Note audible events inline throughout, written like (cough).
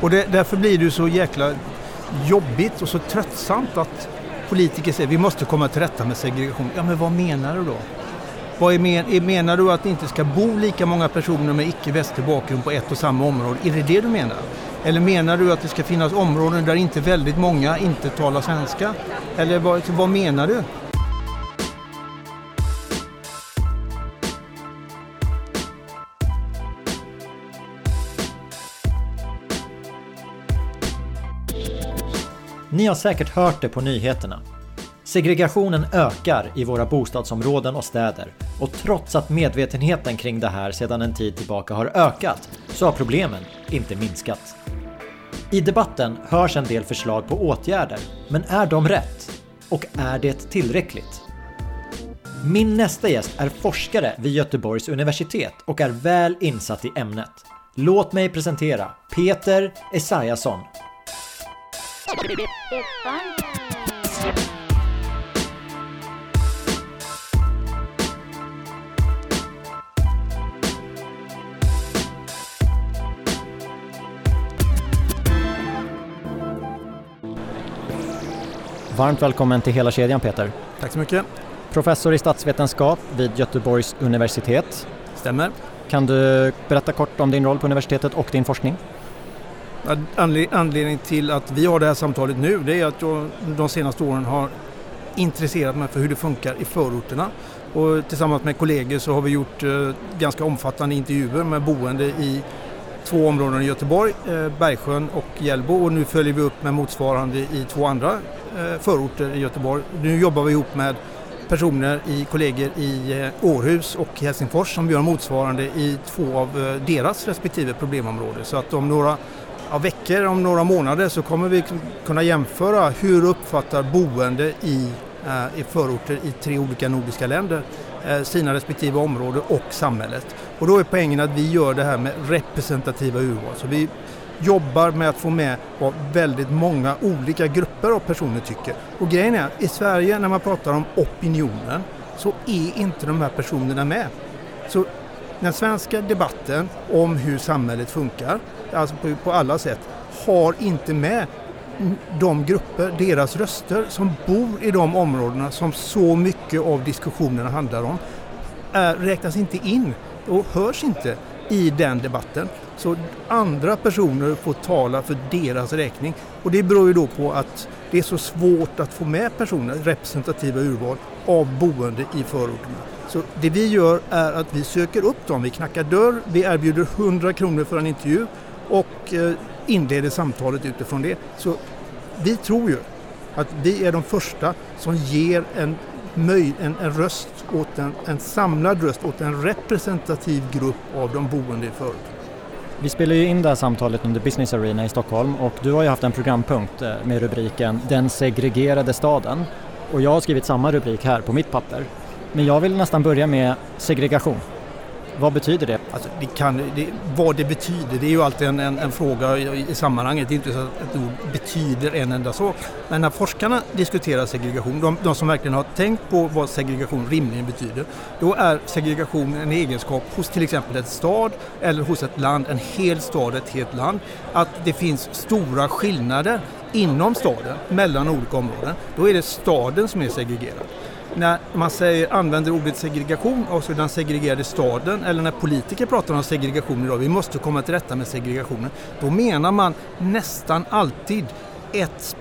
Och det, därför blir det så jäkla jobbigt och så tröttsamt att politiker säger vi måste komma till rätta med segregation. Ja men vad menar du då? Vad är men, menar du att det inte ska bo lika många personer med icke-västlig bakgrund på ett och samma område? Är det det du menar? Eller menar du att det ska finnas områden där inte väldigt många inte talar svenska? Eller vad, vad menar du? Ni har säkert hört det på nyheterna. Segregationen ökar i våra bostadsområden och städer och trots att medvetenheten kring det här sedan en tid tillbaka har ökat så har problemen inte minskat. I debatten hörs en del förslag på åtgärder, men är de rätt? Och är det tillräckligt? Min nästa gäst är forskare vid Göteborgs universitet och är väl insatt i ämnet. Låt mig presentera Peter Esaiasson. Varmt välkommen till hela kedjan Peter. Tack så mycket. Professor i statsvetenskap vid Göteborgs universitet. Stämmer. Kan du berätta kort om din roll på universitetet och din forskning? Anledningen till att vi har det här samtalet nu det är att jag de senaste åren har intresserat mig för hur det funkar i förorterna. Och tillsammans med kollegor så har vi gjort eh, ganska omfattande intervjuer med boende i två områden i Göteborg, eh, Bergsjön och Hjällbo och nu följer vi upp med motsvarande i två andra eh, förorter i Göteborg. Nu jobbar vi ihop med personer i kollegor i Århus och Helsingfors som gör motsvarande i två av deras respektive problemområden. Så att om några ja, veckor, om några månader så kommer vi kunna jämföra hur uppfattar boende i, eh, i förorter i tre olika nordiska länder eh, sina respektive områden och samhället. Och då är poängen att vi gör det här med representativa urval. Så vi jobbar med att få med vad väldigt många olika grupper av personer tycker. Och grejen är, i Sverige när man pratar om opinionen så är inte de här personerna med. Så den svenska debatten om hur samhället funkar, alltså på, på alla sätt, har inte med de grupper, deras röster som bor i de områdena som så mycket av diskussionerna handlar om, är, räknas inte in och hörs inte i den debatten. Så andra personer får tala för deras räkning. Och det beror ju då på att det är så svårt att få med personer, representativa urval, av boende i förorterna. Så det vi gör är att vi söker upp dem, vi knackar dörr, vi erbjuder 100 kronor för en intervju och eh, inleder samtalet utifrån det. Så vi tror ju att vi är de första som ger en, möj, en, en röst åt en, en samlad röst åt en representativ grupp av de boende i företaget. Vi spelar ju in det här samtalet under Business Arena i Stockholm och du har ju haft en programpunkt eh, med rubriken Den segregerade staden och jag har skrivit samma rubrik här på mitt papper. Men jag vill nästan börja med segregation. Vad betyder det? Alltså, det, kan, det vad det betyder, det är ju alltid en, en, en, fråga i, sammanhanget. Det är inte så att ett ord betyder en enda sak. Men när forskarna diskuterar segregation, de, de, som verkligen har tänkt på vad segregation rimligen betyder, då är segregation en egenskap hos till exempel ett stad eller hos ett land, en hel stad, ett helt land, att det finns stora skillnader inom staden, mellan olika områden. Då är det staden som är segregerad när man säger, använder ordet segregation, alltså den segregerade staden, eller när politiker pratar om segregation idag, vi måste komma till rätta med segregationen, då menar man nästan alltid ett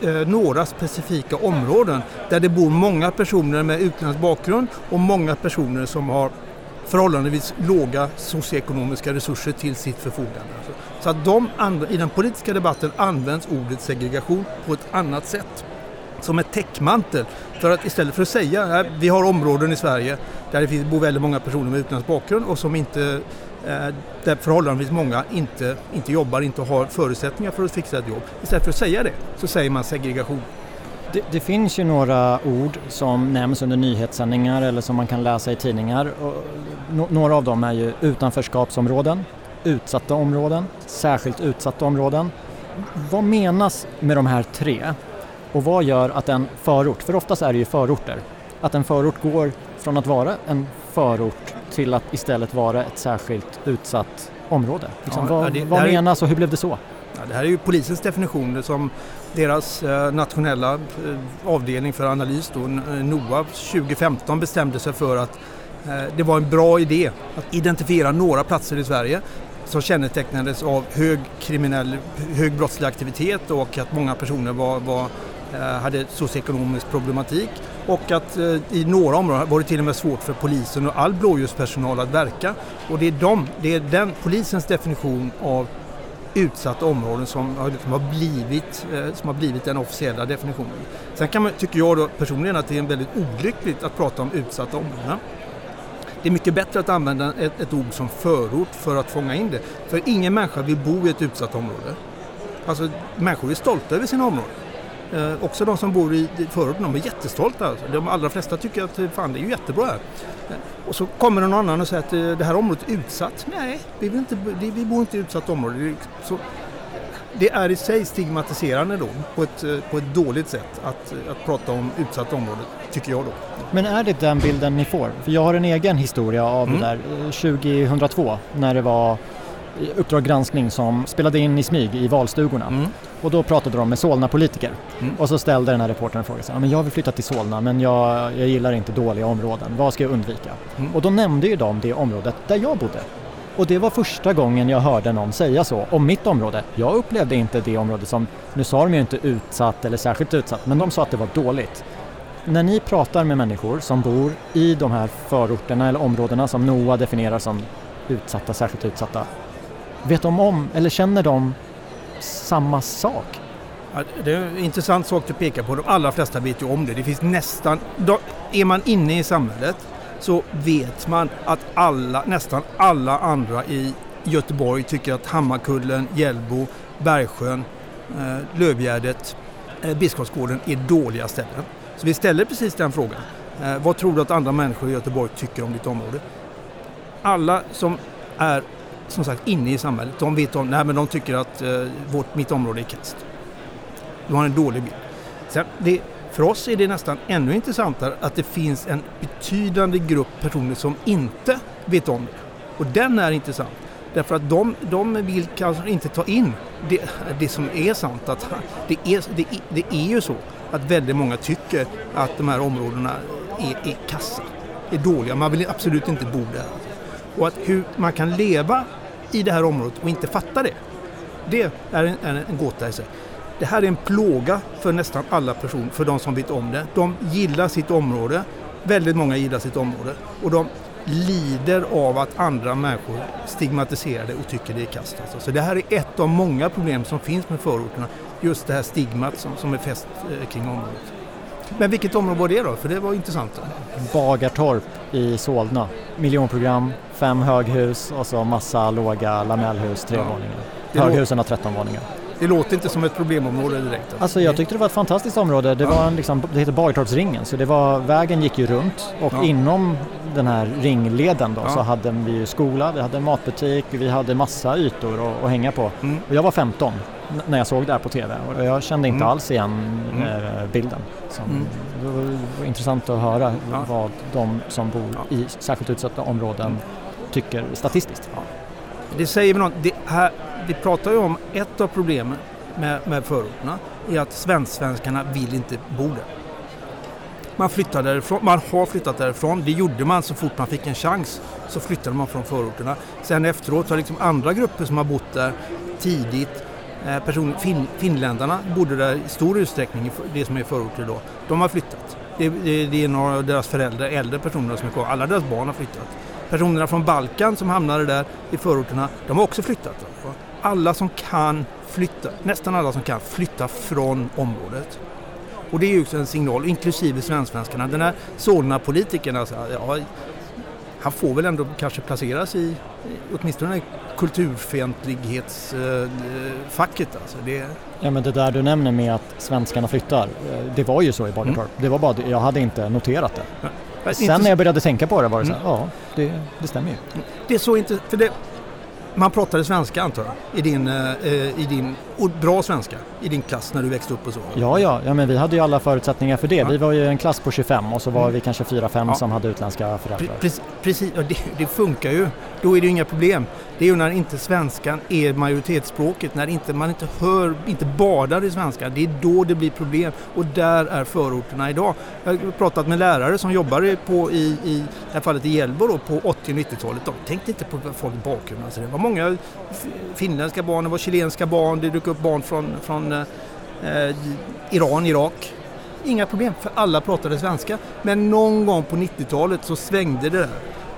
eh, några specifika områden där det bor många personer med utländsk bakgrund och många personer som har förhållandevis låga socioekonomiska resurser till sitt förfogande. Alltså, så att de, i den politiska debatten används ordet segregation på ett annat sätt som en täckmantel. För att istället för att säga att vi har områden i Sverige där det bor väldigt många personer med utländsk bakgrund och som inte eh, där förhållandevis många inte, inte jobbar, inte har förutsättningar för att fixa ett jobb. Istället för att säga det så säger man segregation. Det, det, finns ju några ord som nämns under nyhetssändningar eller som man kan läsa i tidningar. Några av dem är ju utanförskapsområden, utsatta områden, särskilt utsatta områden. Vad menas med de här tre? Och vad gör att en förort, för oftast är det ju förorter, att en förort går från att vara en förort till att istället vara ett särskilt utsatt område? Liksom, ja, vad, det, vad menas och hur blev det så? Ja, det här är ju polisens definition som deras eh, nationella eh, avdelning för analys, då, NOA, 2015 bestämde sig för att eh, det var en bra idé att identifiera några platser i Sverige som kännetecknades av hög kriminell, hög brottslig aktivitet och att många personer var, var Eh, hade socioekonomisk problematik och att eh, i några områden var det till och med svårt för polisen och all blåljuspersonal att verka. Och det är, de, det är den polisens definition av utsatta områden som har, liksom har, blivit, eh, som har blivit den officiella definitionen. Sen kan man, tycker jag då personligen att det är väldigt olyckligt att prata om utsatta områden. Det är mycket bättre att använda ett, ett ord som förort för att fånga in det. För ingen människa vill bo i ett utsatt område. Alltså människor är stolta över sina områden. Eh, också de som bor i förorten, de är jättestolta. Alltså. De allra flesta tycker att fan, det är ju jättebra här. Och så kommer någon annan och säger att eh, det här området är utsatt. Nej, vi, vill inte, vi bor inte i utsatt område. Så det är i sig stigmatiserande då, på ett, eh, på ett dåligt sätt att, att prata om utsatt område, tycker jag då. Men är det den bilden ni får? För jag har en egen historia av mm. det där 2002 när det var Uppdrag granskning som spelade in i smyg i valstugorna. Mm. Och då pratade de med Solna-politiker. Mm. Och så ställde den här reportern frågan, ja, men jag vill flytta till Solna men jag, jag gillar inte dåliga områden, vad ska jag undvika? Mm. Och då nämnde ju de det området där jag bodde. Och det var första gången jag hörde någon säga så om mitt område. Jag upplevde inte det området som, nu sa de ju inte utsatt eller särskilt utsatt, men de sa att det var dåligt. När ni pratar med människor som bor i de här förorterna eller områdena som NOA definierar som utsatta, särskilt utsatta, Vet de om, eller känner de samma sak? Ja, det är en intressant sak du pekar på. De allra flesta vet ju om det. Det finns nästan... Då, är man inne i samhället så vet man att alla, nästan alla andra i Göteborg tycker att Hammarkullen, Hjällbo, Bergsjön, eh, Lövgärdet, eh, Biskopsgården är dåliga ställen. Så vi ställer precis den frågan. Eh, vad tror du att andra människor i Göteborg tycker om ditt område? Alla som är som sagt inne i samhället. De vet om, nej men de tycker att eh, vårt, mitt område är kast. De har en dålig bild. Sen, det, för oss är det nästan ännu intressantare att det finns en betydande grupp personer som inte vet om det. Och den är intressant. Därför att de, de vill kanske inte ta in det, det som är sant. Att (laughs) det, är, det, det är ju så att väldigt många tycker att de här områdena är, är kassa, är dåliga. Man vill absolut inte bo där. Och att hur man kan leva i det här området och inte fatta det. Det är en, är en gåta i sig. Det här är en plåga för nästan alla personer, för de som vet om det. De gillar sitt område. Väldigt många gillar sitt område. Och de lider av att andra människor stigmatiserar det och tycker det är kast. Alltså. Så det här är ett av många problem som finns med förorterna. Just det här stigmat som, som är fäst eh, kring området. Men vilket område var det då? För det var intressant. Bagartorp i Solna. Miljonprogram, fem höghus och så massa låga lamellhus, tre ja. våningar. Höghusen har 13 våningar. Det låter inte som ett problemområde direkt. Alltså jag tyckte det var ett fantastiskt område. Det, var en, liksom, det heter Bagartorpsringen så det var, vägen gick ju runt och ja. inom den här ringleden då ja. så hade vi skola, vi hade matbutik, vi hade massa ytor att, att hänga på. Mm. Och jag var 15 när jag såg det här på TV och jag kände inte mm. alls igen mm. Eh, bilden. Så mm. Det var intressant att höra ja. vad de som bor i särskilt utsatta områden mm tycker statistiskt. Ja. Det säger vi något. Det här, vi pratar ju om ett av problemen med, med förorterna är att svensksvenskarna vill inte bo där. Man flyttar därifrån, man har flyttat därifrån. Det gjorde man så fort man fick en chans. Så flyttade man från förorterna. Sen efteråt har liksom andra grupper som har bott där tidigt Eh, person, fin, finländarna bodde där i stor utsträckning, det som är förorter då. De har flyttat. Det, det, det är några av deras föräldrar, äldre personer som är kvar. Alla deras barn har flyttat. Personerna från Balkan som hamnade där i förorterna, de har också flyttat. Alla som kan flytta, nästan alla som kan flytta från området. Och det är ju också en signal, inklusive svensksvenskarna. Den här Solna-politikern, alltså, ja, han får väl ändå kanske placeras i åtminstone kulturfientlighetsfacket. Alltså. Det... Ja men det där du nämner med att svenskarna flyttar, eh, det var ju så i Bagartorp. Mm. Det var bara, jag hade inte noterat det. Ja. Sen när jag började tänka på det var det mm. så här, ja det, det stämmer ju. Det är så inte, för det, man pratade svenska antar jag, i din, eh, i din bra svenska, i din klass när du växte upp och så? Ja, ja, ja men vi hade ju alla förutsättningar för det. Ja. Vi var ju en klass på 25 och så var mm. vi kanske 4-5 ja. som hade utländska föräldrar. Precis, precis ja, det, det, funkar ju. Då är det ju inga problem. Det är ju när inte svenskan är majoritetsspråket, när inte, man inte hör, inte badar i svenska. Det är då det blir problem och där är förorterna idag. Jag har pratat med lärare som jobbar på, i, i det här fallet i Hjällbo då, på 80 och 90-talet. De tänkte inte på folk bakgrund. Alltså det var många finländska barn, det var chilenska barn, det dök upp barn från, från eh, eh, Iran, Irak. Inga problem, för alla pratade svenska. Men någon gång på 90-talet så svängde det där.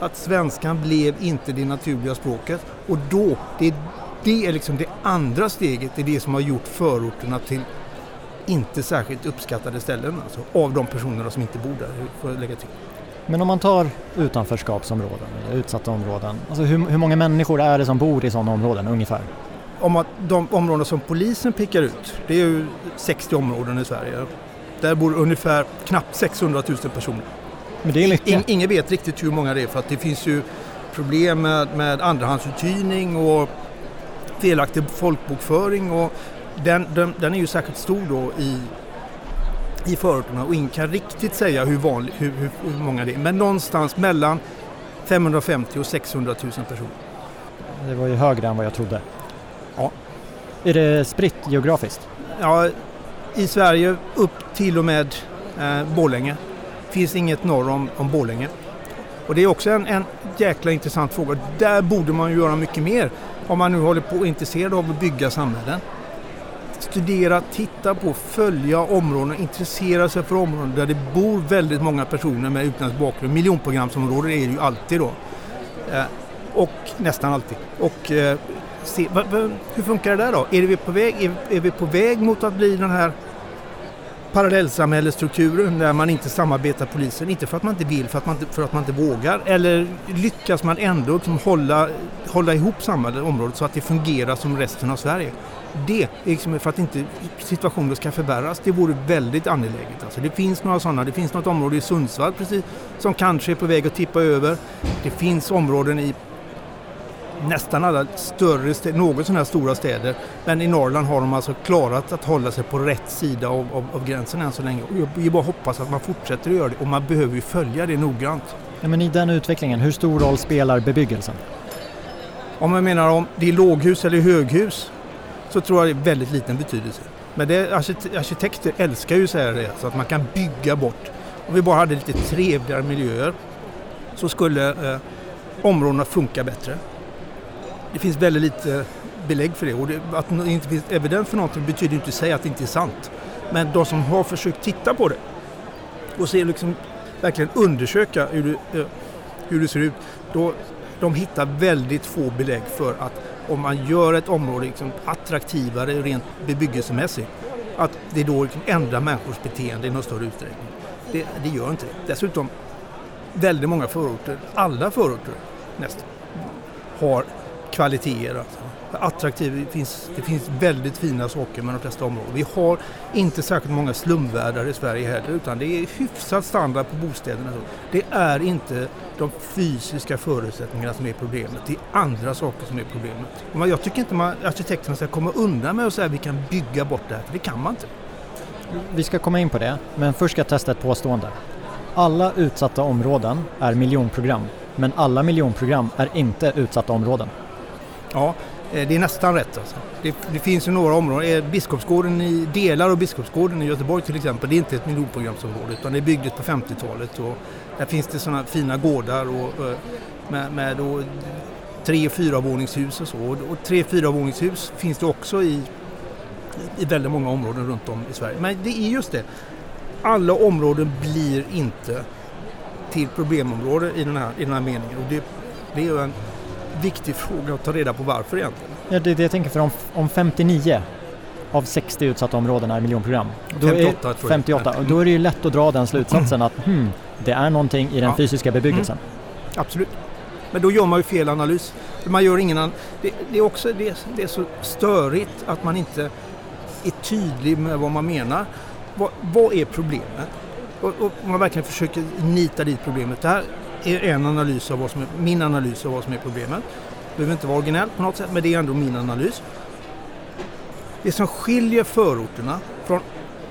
Att svenskan blev inte det naturliga språket. Och då, det, det är liksom det andra steget, det är det som har gjort förorterna till inte särskilt uppskattade ställen alltså, av de personerna som inte bor där, får jag lägga till. Men om man tar utanförskapsområden, eller utsatta områden, alltså hur, hur många människor är det som bor i sådana områden ungefär? Om att de områden som polisen pickar ut, det är ju 60 områden i Sverige. Där bor ungefär knappt 600 000 personer. Men det är mycket. In, ingen vet riktigt hur många det är för att det finns ju problem med, med andrahandsuthyrning och felaktig folkbokföring och den, den, den, är ju särskilt stor då i, i förorterna och ingen kan riktigt säga hur, vanlig, hur, hur, hur många det är. Men någonstans mellan 550 och 600 000 personer. Det var ju högre än vad jag trodde. Är det spritt geografiskt? Ja, i Sverige upp till och med eh, Borlänge. finns inget norr om, om Borlänge. Och det är också en, en jäkla intressant fråga. Där borde man ju göra mycket mer om man nu håller på och är intresserad av att bygga samhällen. Studera, titta på, följa områden, intressera sig för områden där det bor väldigt många personer med utländsk bakgrund. Miljonprogramsområden är det ju alltid då. Eh, och nästan alltid. Och eh, se, va, va, hur funkar det där då? Är vi, på väg, är, är vi på väg mot att bli den här parallellsamhällesstrukturen där man inte samarbetar polisen, inte för att man inte vill, för att man inte, för att man inte vågar. Eller lyckas man ändå liksom hålla, hålla ihop samhället, området så att det fungerar som resten av Sverige? Det är liksom för att inte situationen ska förvärras. Det vore väldigt angeläget. Alltså det finns några sådana. Det finns något område i Sundsvall precis som kanske är på väg att tippa över. Det finns områden i nästan alla större, något sådana här stora städer. Men i Norrland har de alltså klarat att hålla sig på rätt sida av, av, av gränsen än så länge. Och jag bara hoppas att man fortsätter att göra det och man behöver ju följa det noggrant. Ja, men i den utvecklingen, hur stor roll spelar bebyggelsen? Om man menar om det är låghus eller höghus så tror jag det är väldigt liten betydelse. Men det, arkitekter älskar ju att säga det, så att man kan bygga bort. Om vi bara hade lite trevligare miljöer så skulle eh, områdena funka bättre det finns väldigt lite belägg för det. Och det, att det inte finns evidens för någonting betyder inte i sig att det inte är sant. Men de som har försökt titta på det och se, liksom, verkligen undersöka hur det, eh, hur det ser ut, då, de hittar väldigt få belägg för att om man gör ett område liksom attraktivare rent bebyggelsemässigt, att det då liksom ändrar människors beteende i någon större utsträckning. Det, det gör inte det. Dessutom, väldigt många förorter, alla förorter nästan, har kvaliteter. Alltså. Attraktiv, det finns, det finns väldigt fina saker med de flesta områden. Vi har inte särskilt många slumvärdar i Sverige heller utan det är hyfsad standard på bostäderna. Det är inte de fysiska förutsättningarna som är problemet, det är andra saker som är problemet. Jag tycker inte man, arkitekterna ska komma undan med att säga att vi kan bygga bort det här, för det kan man inte. Vi ska komma in på det, men först ska jag testa ett påstående. Alla utsatta områden är miljonprogram, men alla miljonprogram är inte utsatta områden. Ja, eh, det är nästan rätt. Alltså. Det, det, finns ju några områden. Eh, Biskopsgården i, delar av Biskopsgården i Göteborg till exempel, det är inte ett miljonprogramsområde utan det är byggdes på 50-talet. Och där finns det sådana fina gårdar och, eh, med, med och, tre och fyravåningshus och så. Och tre och fyravåningshus finns det också i, i väldigt många områden runt om i Sverige. Men det är just det, alla områden blir inte till problemområden i den här, i den här meningen. Och det, det är en viktig fråga att ta reda på varför egentligen. Ja, det är det jag tänker för om, om 59 av 60 utsatta områden är miljonprogram. Då 58 är, tror jag. 58, och då är det ju lätt att dra den slutsatsen att hmm, det är någonting i den ja. fysiska bebyggelsen. Mm. Absolut. Men då gör man ju fel analys. Man gör ingen det, det, är också det, det, är så störigt att man inte är tydlig med vad man menar. Vad, vad är problemet? Och, och man verkligen försöker nita dit problemet. Det här är en analys av vad som är, min analys av vad som är problemet. Det behöver inte vara originellt på något sätt, men det är ändå min analys. Det som skiljer förorterna från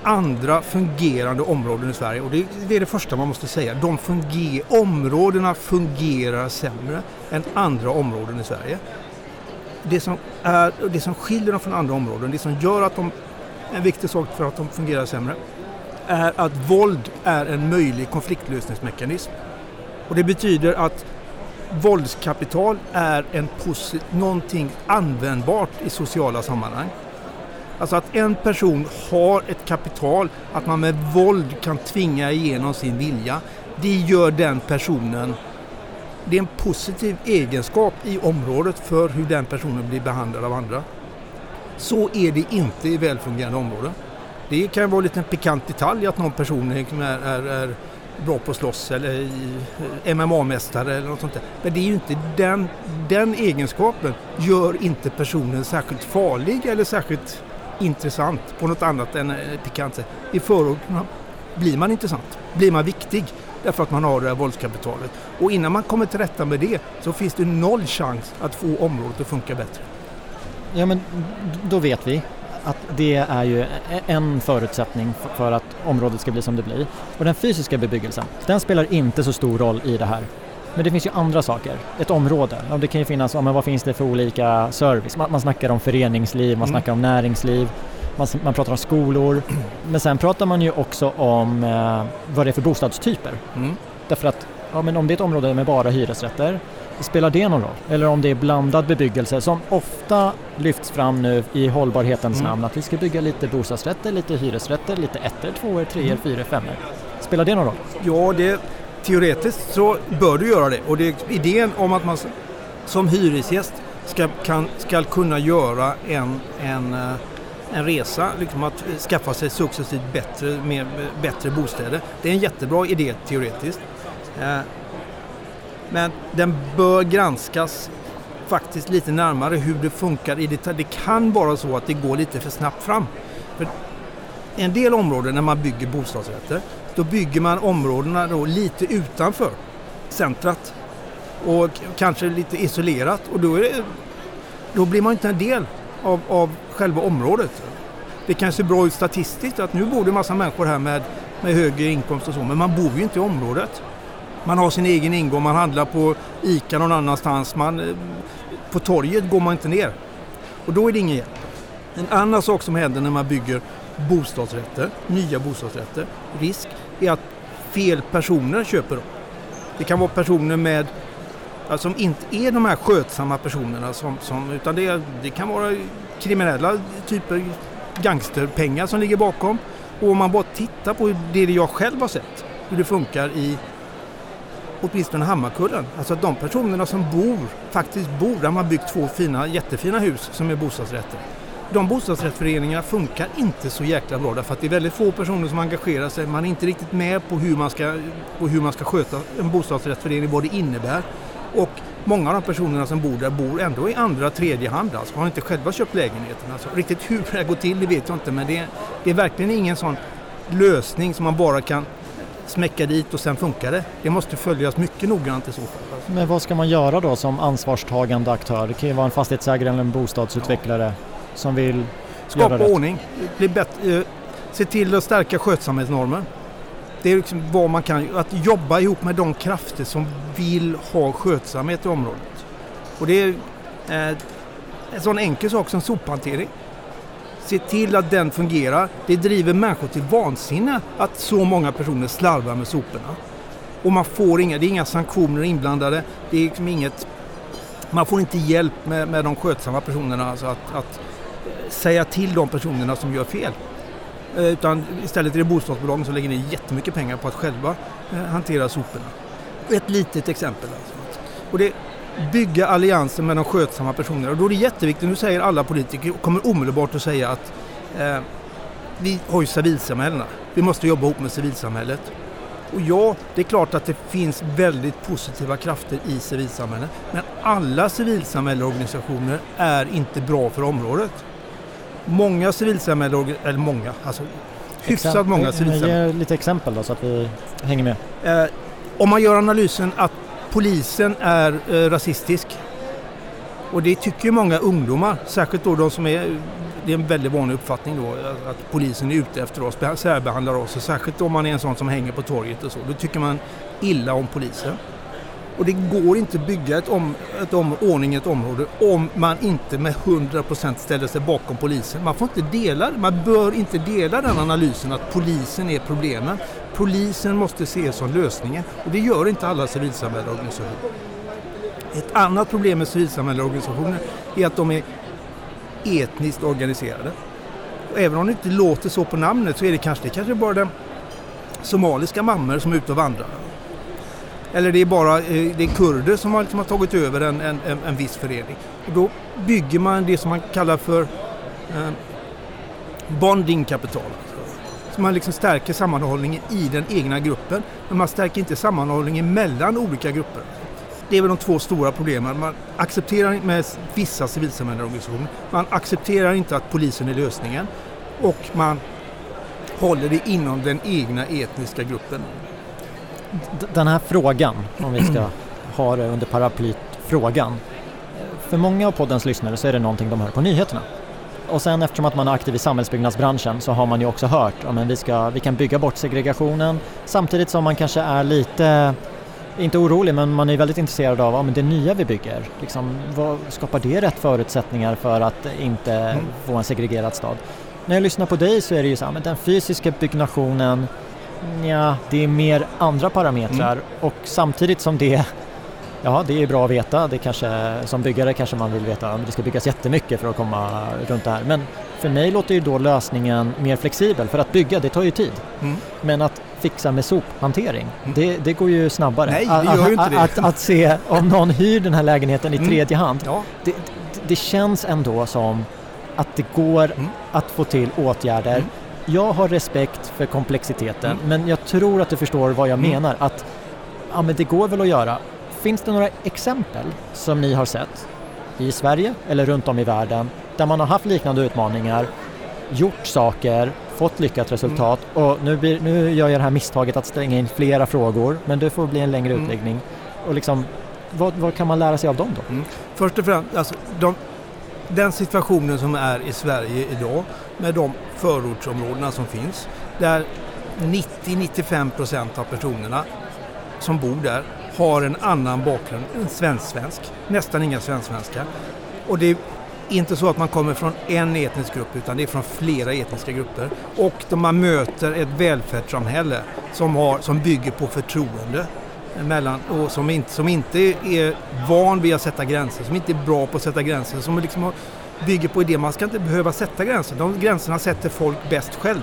andra fungerande områden i Sverige, och det är det första man måste säga, de funger, områdena fungerar sämre än andra områden i Sverige. Det som, är, det som skiljer dem från andra områden, det som gör att de, en viktig sak för att de fungerar sämre, är att våld är en möjlig konfliktlösningsmekanism. Och det betyder att våldskapital är en någonting användbart i sociala sammanhang. Alltså att en person har ett kapital, att man med våld kan tvinga igenom sin vilja, det gör den personen det är en positiv egenskap i området för hur den personen blir behandlad av andra. Så är det inte i välfungerande områden. Det kan vara en liten pikant detalj att någon person är, är, är bra på att slåss eller MMA-mästare eller något sånt där. Men det är ju inte den, den egenskapen gör inte personen särskilt farlig eller särskilt intressant på något annat än eh, pikant sätt. I förorterna blir man intressant, blir man viktig därför att man har det här våldskapitalet. Och innan man kommer till rätta med det så finns det noll chans att få området att funka bättre. Ja men då vet vi att det är ju en förutsättning för att området ska bli som det blir. Och den fysiska bebyggelsen, den spelar inte så stor roll i det här. Men det finns ju andra saker. Ett område, det kan ju finnas, ja, men vad finns det för olika service? Man, man snackar om föreningsliv, man mm. snackar om näringsliv, man, man, pratar om skolor. (clears throat) Men sen pratar man ju också om eh, vad det är för bostadstyper. Mm. Därför att ja, men om det är ett område med bara hyresrätter, spelar det någon roll? Eller om det är blandad bebyggelse som ofta lyfts fram nu i hållbarhetens mm. namn, att vi ska bygga lite bostadsrätter, lite hyresrätter, lite ettor, tvåor, treor, mm. fyror, femmor. Spelar det någon roll? Ja, det, teoretiskt så bör du göra det. Och det, idén om att man som hyresgäst ska, kan, ska kunna göra en, en, eh, en resa, liksom att skaffa sig successivt bättre, mer, bättre bostäder. Det är en jättebra idé teoretiskt. Eh, men den bör granskas faktiskt lite närmare hur det funkar i detalj. Det kan vara så att det går lite för snabbt fram. För en del områden när man bygger bostadsrätter då bygger man områdena då lite utanför centrat och kanske lite isolerat och då, det, då blir man inte en del av, av själva området. Det kan se bra ut statistiskt att nu bor det en massa människor här med, med högre inkomst och så men man bor ju inte i området. Man har sin egen ingång, man handlar på ICA någon annanstans. Man, eh, på torget går man inte ner. Och då är det ingen hjälp. En annan sak som händer när man bygger bostadsrätter, nya bostadsrätter, risk är att fel personer köper dem. Det kan vara personer med som inte är de här skötsamma personerna som, som utan det, det kan vara kriminella typer gangsterpengar som ligger bakom. Och om man bara tittar på det jag själv har sett, hur det funkar i åtminstone Hammarkullen. Alltså att de personerna som bor, faktiskt bor, där man har byggt två fina, jättefina hus som är bostadsrätter de bostadsrättsföreningarna funkar inte så jäkla bra därför att det är väldigt få personer som engagerar sig. Man är inte riktigt med på hur man ska, på hur man ska sköta en bostadsrättsförening, vad det innebär. Och många av de personerna som bor där bor ändå i andra, tredje hand, alltså har inte själva köpt lägenheten. Alltså, riktigt hur det här går till det vet jag inte men det är, det är verkligen ingen sån lösning som man bara kan smäcka dit och sen funkar det. Det måste följas mycket noggrant i så fall. Men vad ska man göra då som ansvarstagande aktör? Det kan ju vara en fastighetsägare eller en bostadsutvecklare. Ja som vill Skapa ordning, bli bättre, eh, se till att stärka skötsamhetsnormen. Det är liksom vad man kan, att jobba ihop med de krafter som vill ha skötsamhet i området. Och det är eh, en sån enkel sak som sophantering. Se till att den fungerar. Det driver människor till vansinne att så många personer slarvar med soporna. Och man får inga, det är inga sanktioner inblandade. Det är liksom inget, man får inte hjälp med, med de skötsamma personerna. Alltså att, att säga till de personerna som gör fel. Eh, utan istället är det bostadsbolagen som lägger ner jättemycket pengar på att själva eh, hantera soporna. Ett litet exempel. Alltså. Och det, bygga allianser med de skötsamma personerna. Och då är det jätteviktigt, nu säger alla politiker, och kommer omedelbart att säga att eh, vi har ju civilsamhällena. Vi måste jobba ihop med civilsamhället. Och ja, det är klart att det finns väldigt positiva krafter i civilsamhället. Men alla civilsamhällesorganisationer är inte bra för området många civilsamhällen, eller många, alltså hyfsat Exempel, många civilsamhällen. Ge lite exempel då så att vi hänger med. Eh, om man gör analysen att polisen är eh, rasistisk Och det tycker många ungdomar, särskilt då de som är, det är en väldigt vanlig uppfattning då, att polisen är ute efter oss, särbehandlar oss. Och särskilt om man är en sån som hänger på torget och så, då tycker man illa om polisen. Och det går inte att bygga ett, om, ett om, ordning i ett område om man inte med 100% ställer sig bakom polisen. Man får inte dela, man bör inte dela den analysen att polisen är problemen. Polisen måste ses som lösningen och det gör inte alla civilsamhällesorganisationer. Ett annat problem med civilsamhällesorganisationer är att de är etniskt organiserade. Och även om det inte låter så på namnet så är det kanske, det kanske bara den somaliska mammor som är ute och vandrar. Eller det är bara eh, det är kurder som har, liksom har tagit över en, en, en, viss förening. Och då bygger man det som man kallar för eh, bondingkapital. Så man liksom stärker sammanhållningen i den egna gruppen men man stärker inte sammanhållningen mellan olika grupper. Det är väl de två stora problemen. Man accepterar med vissa civilsamhällesorganisationer, man accepterar inte att polisen är lösningen och man håller det inom den egna etniska gruppen den här frågan, om vi ska ha det under paraplyt frågan. För många av poddens lyssnare så är det någonting de hör på nyheterna. Och sen eftersom att man är aktiv i samhällsbyggnadsbranschen så har man ju också hört att vi, ska, vi kan bygga bort segregationen samtidigt som man kanske är lite, inte orolig, men man är väldigt intresserad av ja, men det nya vi bygger. Liksom, vad, skapar det rätt förutsättningar för att inte mm. få en segregerad stad? När jag lyssnar på dig så är det ju så här, men den fysiska byggnationen Ja, det är mer andra parametrar mm. och samtidigt som det Ja, det är bra att veta. Det kanske, som byggare kanske man vill veta att det ska byggas jättemycket för att komma runt det här. Men för mig låter ju då lösningen mer flexibel för att bygga, det tar ju tid. Mm. Men att fixa med sophantering, mm. det, det, går ju snabbare. Nej, det gör ju inte det. Att, att, se om någon hyr den här lägenheten i mm. tredje hand, ja. det, det, känns ändå som att det går mm. att få till åtgärder mm jag har respekt för komplexiteten mm. men jag tror att du förstår vad jag menar. Att ja, men det går väl att göra. Finns det några exempel som ni har sett i Sverige eller runt om i världen där man har haft liknande utmaningar, gjort saker, fått lyckat resultat mm. och nu, blir, nu gör jag det här misstaget att stänga in flera frågor men det får bli en längre mm. utläggning. Och liksom, vad, vad, kan man lära sig av dem då? Mm. Först och främst, alltså, de, den situationen som är i Sverige idag med de förortsområdena som finns där 90-95 procent av personerna som bor där har en annan bakgrund än svensk-svensk. Nästan inga svensk-svenskar. Och det är inte så att man kommer från en etnisk grupp utan det är från flera etniska grupper. Och då man möter ett välfärdssamhälle som, har, som bygger på förtroende mellan, och som inte, som inte är van vid att sätta gränser, som inte är bra på att sätta gränser, som liksom har, bygger på idén man ska inte behöva sätta gränser. De gränserna sätter folk bäst själv.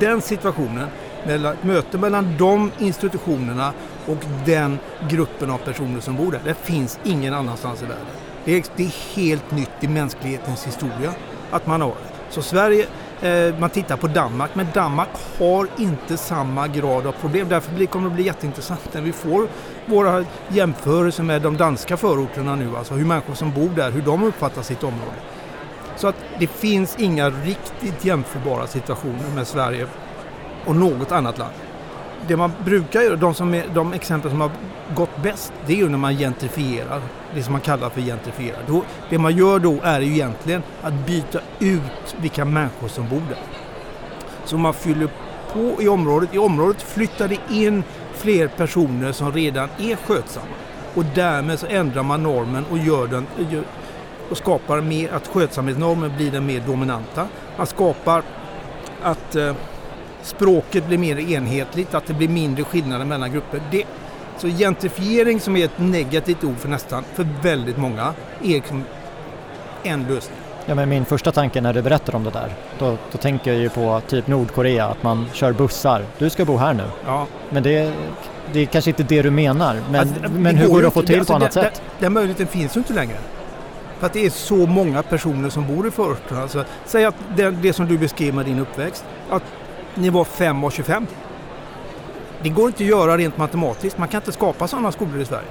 Den situationen, mellan, möte mellan de institutionerna och den gruppen av personer som bor där, det finns ingen annanstans i världen. Det är, det är helt nytt i mänsklighetens historia att man har det. Så Sverige Eh, man tittar på Danmark, men Danmark har inte samma grad av problem. Därför kommer det bli jätteintressant när vi får våra jämförelser med de danska förorterna nu, alltså hur människor som bor där, hur de uppfattar sitt område. Så att det finns inga riktigt jämförbara situationer med Sverige och något annat land det man brukar göra, de, som är, de exempel som har gått bäst, det är ju när man gentrifierar. Det som man kallar för gentrifiera. Då, det man gör då är ju egentligen att byta ut vilka människor som bor där. Så man fyller på i området. I området flyttar det in fler personer som redan är skötsamma. Och därmed så ändrar man normen och gör den och skapar mer att skötsamhetsnormen blir den mer dominanta. Man skapar att eh, språket blir mer enhetligt, att det blir mindre skillnader mellan grupper. Det, så gentrifiering som är ett negativt ord för nästan, för väldigt många, är liksom en lösning. Ja, men min första tanke när du berättar om det där, då, då tänker jag ju på typ Nordkorea, att man kör bussar. Du ska bo här nu. Ja. Men det, det är kanske inte det du menar, men, alltså, men hur går det att få till alltså, på annat det, sätt? Den möjligheten finns ju inte längre. För att det är så många personer som bor i förorterna. Alltså, säg att det, det som du beskrev med din uppväxt, att nivå 5 och 25. Det går inte att göra rent matematiskt. Man kan inte skapa sådana skolor i Sverige.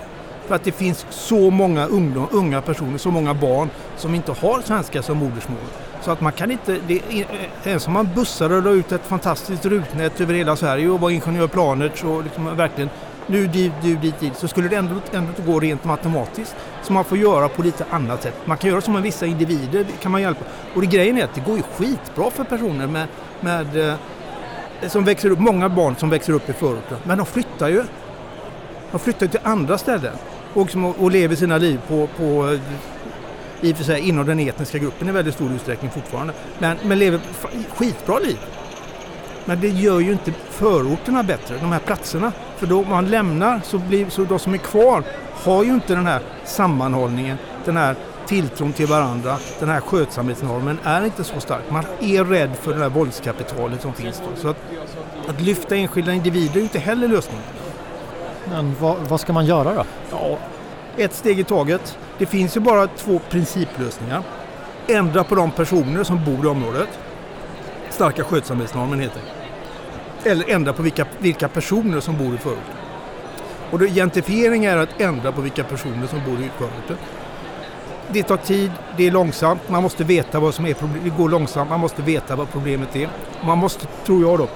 För att det finns så många ungdom, unga personer, så många barn som inte har svenska som modersmål. Så att man kan inte, det, eh, ens om man bussar och la ut ett fantastiskt rutnät över hela Sverige och var ingenjör Planet och liksom verkligen nu dit, du dit, dit, så skulle det ändå, ändå inte gå rent matematiskt. Så man får göra på lite annat sätt. Man kan göra som med vissa individer, det kan man hjälpa. Och det grejen är att det går ju skitbra för personer med, med eh, som växer upp, många barn som växer upp i förorten. Men de flyttar ju. De flyttar till andra ställen och, och lever sina liv på, på i och för sig inom den etniska gruppen i väldigt stor utsträckning fortfarande. Men, men lever skitbra liv. Men det gör ju inte förorterna bättre, de här platserna. För då man lämnar så blir så de som är kvar har ju inte den här sammanhållningen, den här tilltron till varandra, den här skötsamhetsnormen är inte så stark. Man är rädd för det här våldskapitalet som finns då. Så att, att lyfta enskilda individer är inte heller lösningen. Men vad, vad ska man göra då? Ja, ett steg i taget. Det finns ju bara två principlösningar. Ändra på de personer som bor i området. Starka skötsamhetsnormen heter Eller ändra på vilka, vilka personer som bor i förorten. Och då, identifiering är att ändra på vilka personer som bor i förorten. Det tar tid, det är långsamt, man måste veta vad som är problemet. Det går långsamt, man måste veta vad problemet är. Man måste, tror jag då,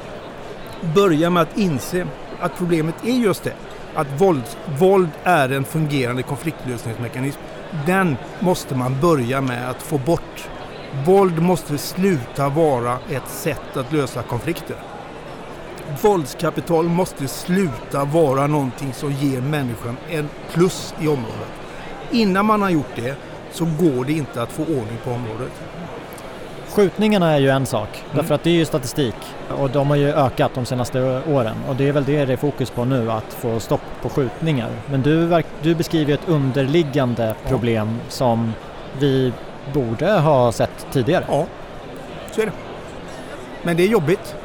börja med att inse att problemet är just det att våld, våld är en fungerande konfliktlösningsmekanism. Den måste man börja med att få bort. Våld måste sluta vara ett sätt att lösa konflikter. Våldskapital måste sluta vara någonting som ger människan en plus i området. Innan man har gjort det så går det inte att få ordning på området. Skjutningarna är ju en sak, mm. därför att det är ju statistik och de har ju ökat de senaste åren och det är väl det det är fokus på nu, att få stopp på skjutningar. Men du, du beskriver ett underliggande problem ja. som vi borde ha sett tidigare. Ja, så är det. Men det är jobbigt.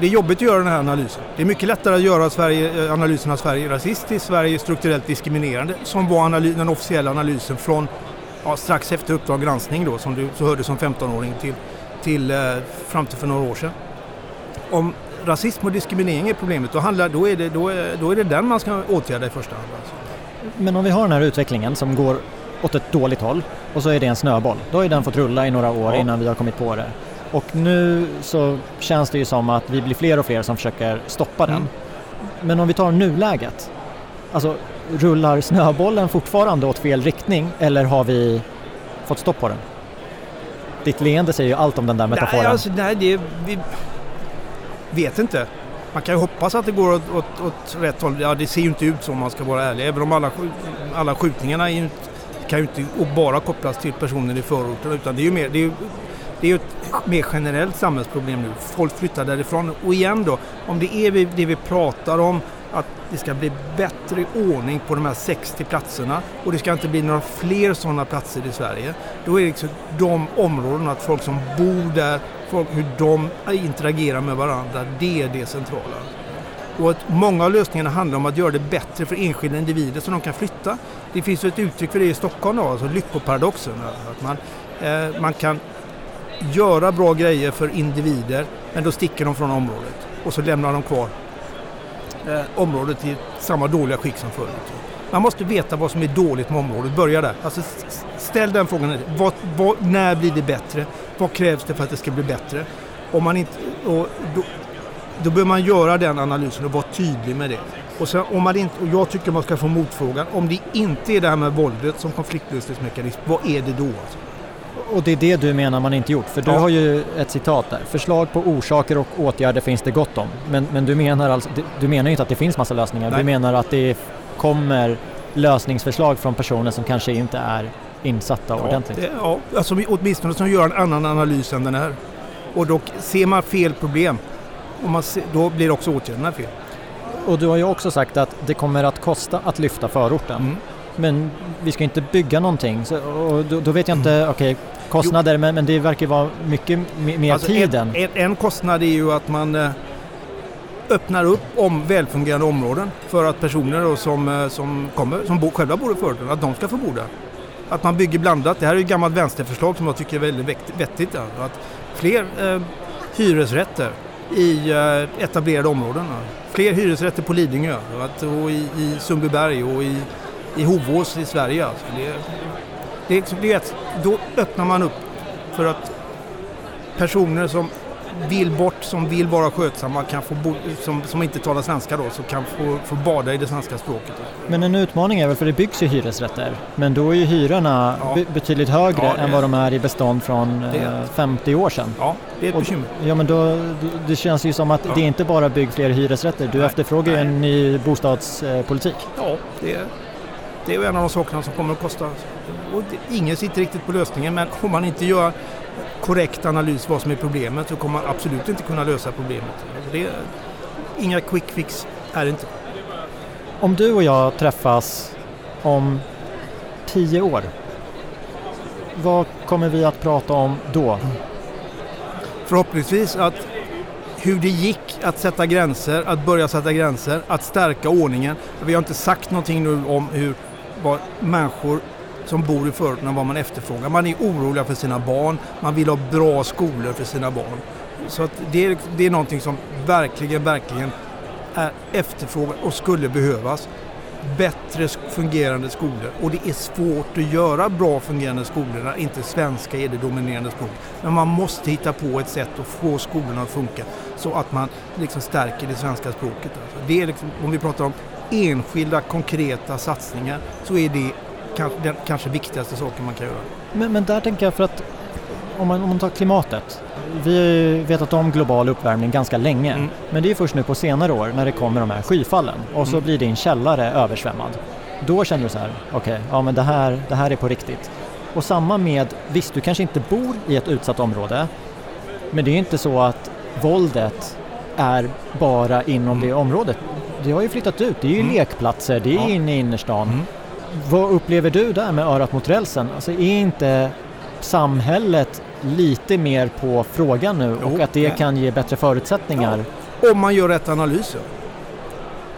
Det är jobbigt att göra den här analysen. Det är mycket lättare att göra Sverige, analysen av Sverige rasistiskt, Sverige strukturellt diskriminerande, som var analys, den officiella analysen från ja, strax efter Uppdrag granskning då, som du så hörde som 15-åring till, till eh, fram till för några år sedan. Om rasism och diskriminering är problemet, då, handlar, då, är, det, då, är, då är det den man ska åtgärda i första hand. Alltså. Men om vi har den här utvecklingen som går åt ett dåligt håll och så är det en snöboll. Då har den fått rulla i några år ja. innan vi har kommit på det. Och nu så känns det ju som att vi blir fler och fler som försöker stoppa den. Mm. Men om vi tar nuläget, alltså rullar snöbollen fortfarande åt fel riktning eller har vi fått stopp på den? Ditt leende säger ju allt om den där metaforen. Nej, alltså, nej det, vi vet inte. Man kan ju hoppas att det går åt, åt, åt, rätt håll. Ja, det ser ju inte ut så om man ska vara ärlig. Även om alla, alla skjutningarna ju, kan ju inte bara kopplas till personer i förorten utan det är ju mer, det är, det är ett mer generellt samhällsproblem nu. Folk flyttar därifrån. Och igen då, om det är det vi pratar om att det ska bli bättre ordning på de här 60 platserna och det ska inte bli några fler sådana platser i Sverige. Då är det liksom de områdena, att folk som bor där, folk, hur de interagerar med varandra, det är det centrala. Och att många av lösningarna handlar om att göra det bättre för enskilda individer så de kan flytta. Det finns ju ett uttryck för det i Stockholm, då, alltså lyckoparadoxen. Att man, eh, man kan göra bra grejer för individer men då sticker de från området och så lämnar de kvar eh, området i samma dåliga skick som förut. Man måste veta vad som är dåligt med området, börja där. Alltså, ställ den frågan, vad, vad, när blir det bättre? Vad krävs det för att det ska bli bättre? Om man inte, och då, då bör man göra den analysen och vara tydlig med det. Och, sen, om man inte, och jag tycker man ska få motfrågan, om det inte är det här med våldet som konfliktlösningsmekanism, vad är det då? Alltså? Och det är det du menar man inte gjort, för du ja. har ju ett citat där. Förslag på orsaker och åtgärder finns det gott om. Men, men du menar alltså, du menar inte att det finns massa lösningar, Nej. du menar att det kommer lösningsförslag från personer som kanske inte är insatta ja, ordentligt? Det, ja, alltså åtminstone som gör en annan analys än den här. Och då ser man fel problem, och man ser, då blir också åtgärderna fel. Och du har ju också sagt att det kommer att kosta att lyfta förorten. Mm. Men vi ska inte bygga någonting. Så, och då, då, vet jag inte, mm. okej, okay, kostnader, men, men det verkar vara mycket mer alltså tiden. En, en, kostnad är ju att man eh, öppnar upp om välfungerande områden för att personer som, eh, som, kommer, som bo, själva bor i förorten, att de ska få bo där. Att man bygger blandat. Det här är ett gammalt vänsterförslag som jag tycker är väldigt vettigt. Att fler eh, hyresrätter i eh, etablerade områden. Fler hyresrätter på Lidingö och i, i Sundbyberg och i i Hovås i Sverige. Alltså. Det, det, det, då öppnar man upp för att personer som vill bort, som vill vara skötsamma, kan få bo, som, som inte talar svenska då, så kan få, få bada i det svenska språket. Men en utmaning är väl, för det byggs ju hyresrätter, men då är ju hyrorna ja. betydligt högre ja, än vad de är i bestånd från det. 50 eh, år sedan. Ja, det är ett bekymmer. Ja, men då, det känns ju som att ja. det är inte bara bygg fler hyresrätter, du Nej. efterfrågar ju en ny bostadspolitik. Ja, det är, det är en av de sakerna som kommer att kosta. Och ingen sitter riktigt på lösningen, men om man inte gör korrekt analys vad som är problemet så kommer man absolut inte kunna lösa problemet. Det, inga quick fix är det inte. Om du och jag träffas om tio år, vad kommer vi att prata om då? Förhoppningsvis att hur det gick att sätta gränser, att börja sätta gränser, att stärka ordningen. Vi har inte sagt någonting nu om hur vad människor som bor i förorterna vad man efterfrågar. Man är oroliga för sina barn, man vill ha bra skolor för sina barn. Så att det, är, det är någonting som verkligen, verkligen är efterfrågat och skulle behövas. Bättre fungerande skolor och det är svårt att göra bra fungerande skolor när inte svenska är det dominerande språket. Men man måste hitta på ett sätt att få skolorna att funka så att man liksom stärker det svenska språket. Alltså det är liksom, om vi pratar om enskilda konkreta satsningar så är det kanske, den kanske viktigaste saken man kan göra. Men, men där tänker jag för att om man, om man tar klimatet. Vi har ju vetat om global uppvärmning ganska länge mm. men det är först nu på senare år när det kommer de här skyfallen och så mm. blir din källare översvämmad. Då känner du så här, okej, okay, ja men det här, det här är på riktigt. Och samma med, visst du kanske inte bor i ett utsatt område men det är inte så att våldet är bara inom mm. det området. Det har ju flyttat ut, det är ju mm. lekplatser, det är ja. inne i innerstan. Mm. Vad upplever du där med örat mot rälsen? Alltså är inte samhället lite mer på frågan nu jo, och att det kan ge bättre förutsättningar? Ja. Om man gör rätt analyser.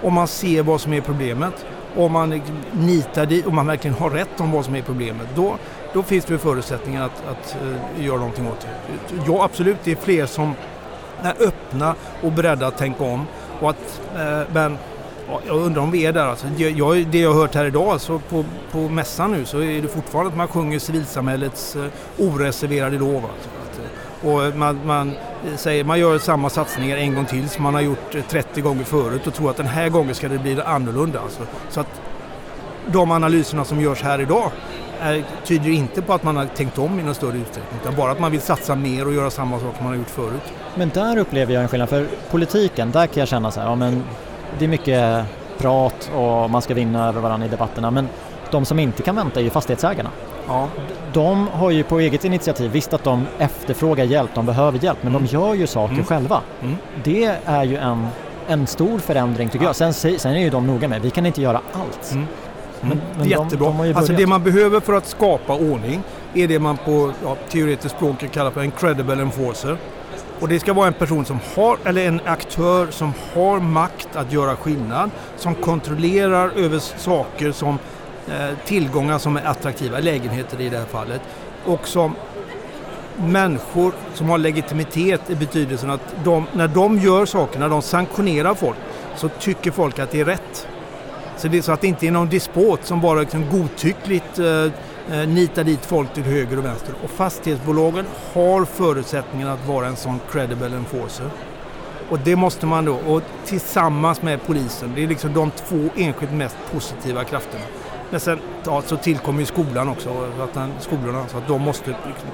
Om man ser vad som är problemet. Om man nitar dit, om man verkligen har rätt om vad som är problemet. Då, då finns det förutsättningar att, att uh, göra någonting åt det. Ja absolut, det är fler som är öppna och beredda att tänka om. Och att, eh, men jag undrar om vi är där. Alltså, jag, det jag har hört här idag så på, på mässan nu så är det fortfarande att man sjunger civilsamhällets eh, oreserverade lov. Alltså. Att, eh, och man, man, säger, man gör samma satsningar en gång till som man har gjort eh, 30 gånger förut och tror att den här gången ska det bli annorlunda. Alltså. Så att de analyserna som görs här idag är, tyder inte på att man har tänkt om i någon större utsträckning utan bara att man vill satsa mer och göra samma sak som man har gjort förut. Men där upplever jag en skillnad, för politiken, där kan jag känna så här, ja, men det är mycket prat och man ska vinna över varandra i debatterna men de som inte kan vänta är ju fastighetsägarna. Ja. De har ju på eget initiativ visst att de efterfrågar hjälp, de behöver hjälp men mm. de gör ju saker mm. själva. Mm. Det är ju en, en stor förändring tycker ja. jag. Sen, sen är ju de noga med, vi kan inte göra allt. Mm. Men, men Jättebra. De, de alltså det man behöver för att skapa ordning är det man på ja, teoretiskt språk kallar för en credible enforcer. Och det ska vara en person som har, eller en aktör som har makt att göra skillnad, som kontrollerar över saker som eh, tillgångar som är attraktiva, lägenheter i det här fallet, och som människor som har legitimitet i betydelsen att de, när de gör saker, när de sanktionerar folk, så tycker folk att det är rätt. Så det är så att det inte är någon despot som bara liksom godtyckligt eh, eh, nitar dit folk till höger och vänster. Och fastighetsbolagen har förutsättningen att vara en sån credible enforcer. Och det måste man då, och tillsammans med polisen, det är liksom de två enskilt mest positiva krafterna. Men sen ja, så tillkommer ju skolan också, att den, skolorna, så att de måste liksom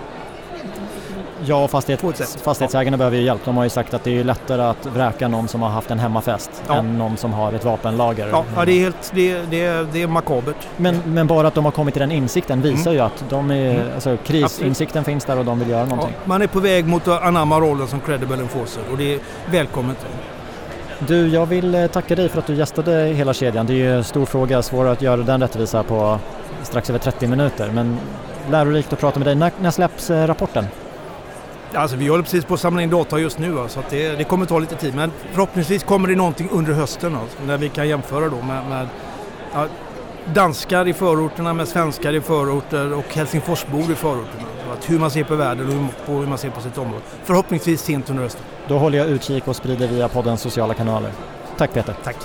Ja, fastighet, fastighetsägarna behöver ju hjälp. De har ju sagt att det är lättare att vräka någon som har haft en hemmafest ja. än någon som har ett vapenlager. Ja, ja det, är helt, det, det, det är makabert. Men, men bara att de har kommit till den insikten visar mm. ju att de är, mm. alltså, krisinsikten Absolut. finns där och de vill göra någonting. Ja, man är på väg mot att anamma rollen som credible enforcer och det är välkommet. Du, jag vill eh, tacka dig för att du gästade hela kedjan. Det är ju en stor fråga, svår att göra den rättvisa på strax över 30 minuter. Men lärorikt att prata med dig. När, när släpps eh, rapporten? Alltså vi håller precis på att samla in data just nu så att det, det, kommer ta lite tid men förhoppningsvis kommer det någonting under hösten alltså, när vi kan jämföra då med, med ja, danskar i förorterna med svenskar i förorter och Helsingforsbor i förorterna. Att hur man ser på världen och hur, på hur man ser på sitt område. Förhoppningsvis sent under hösten. Då håller jag utkik och sprider via poddens sociala kanaler. Tack Peter. Tack.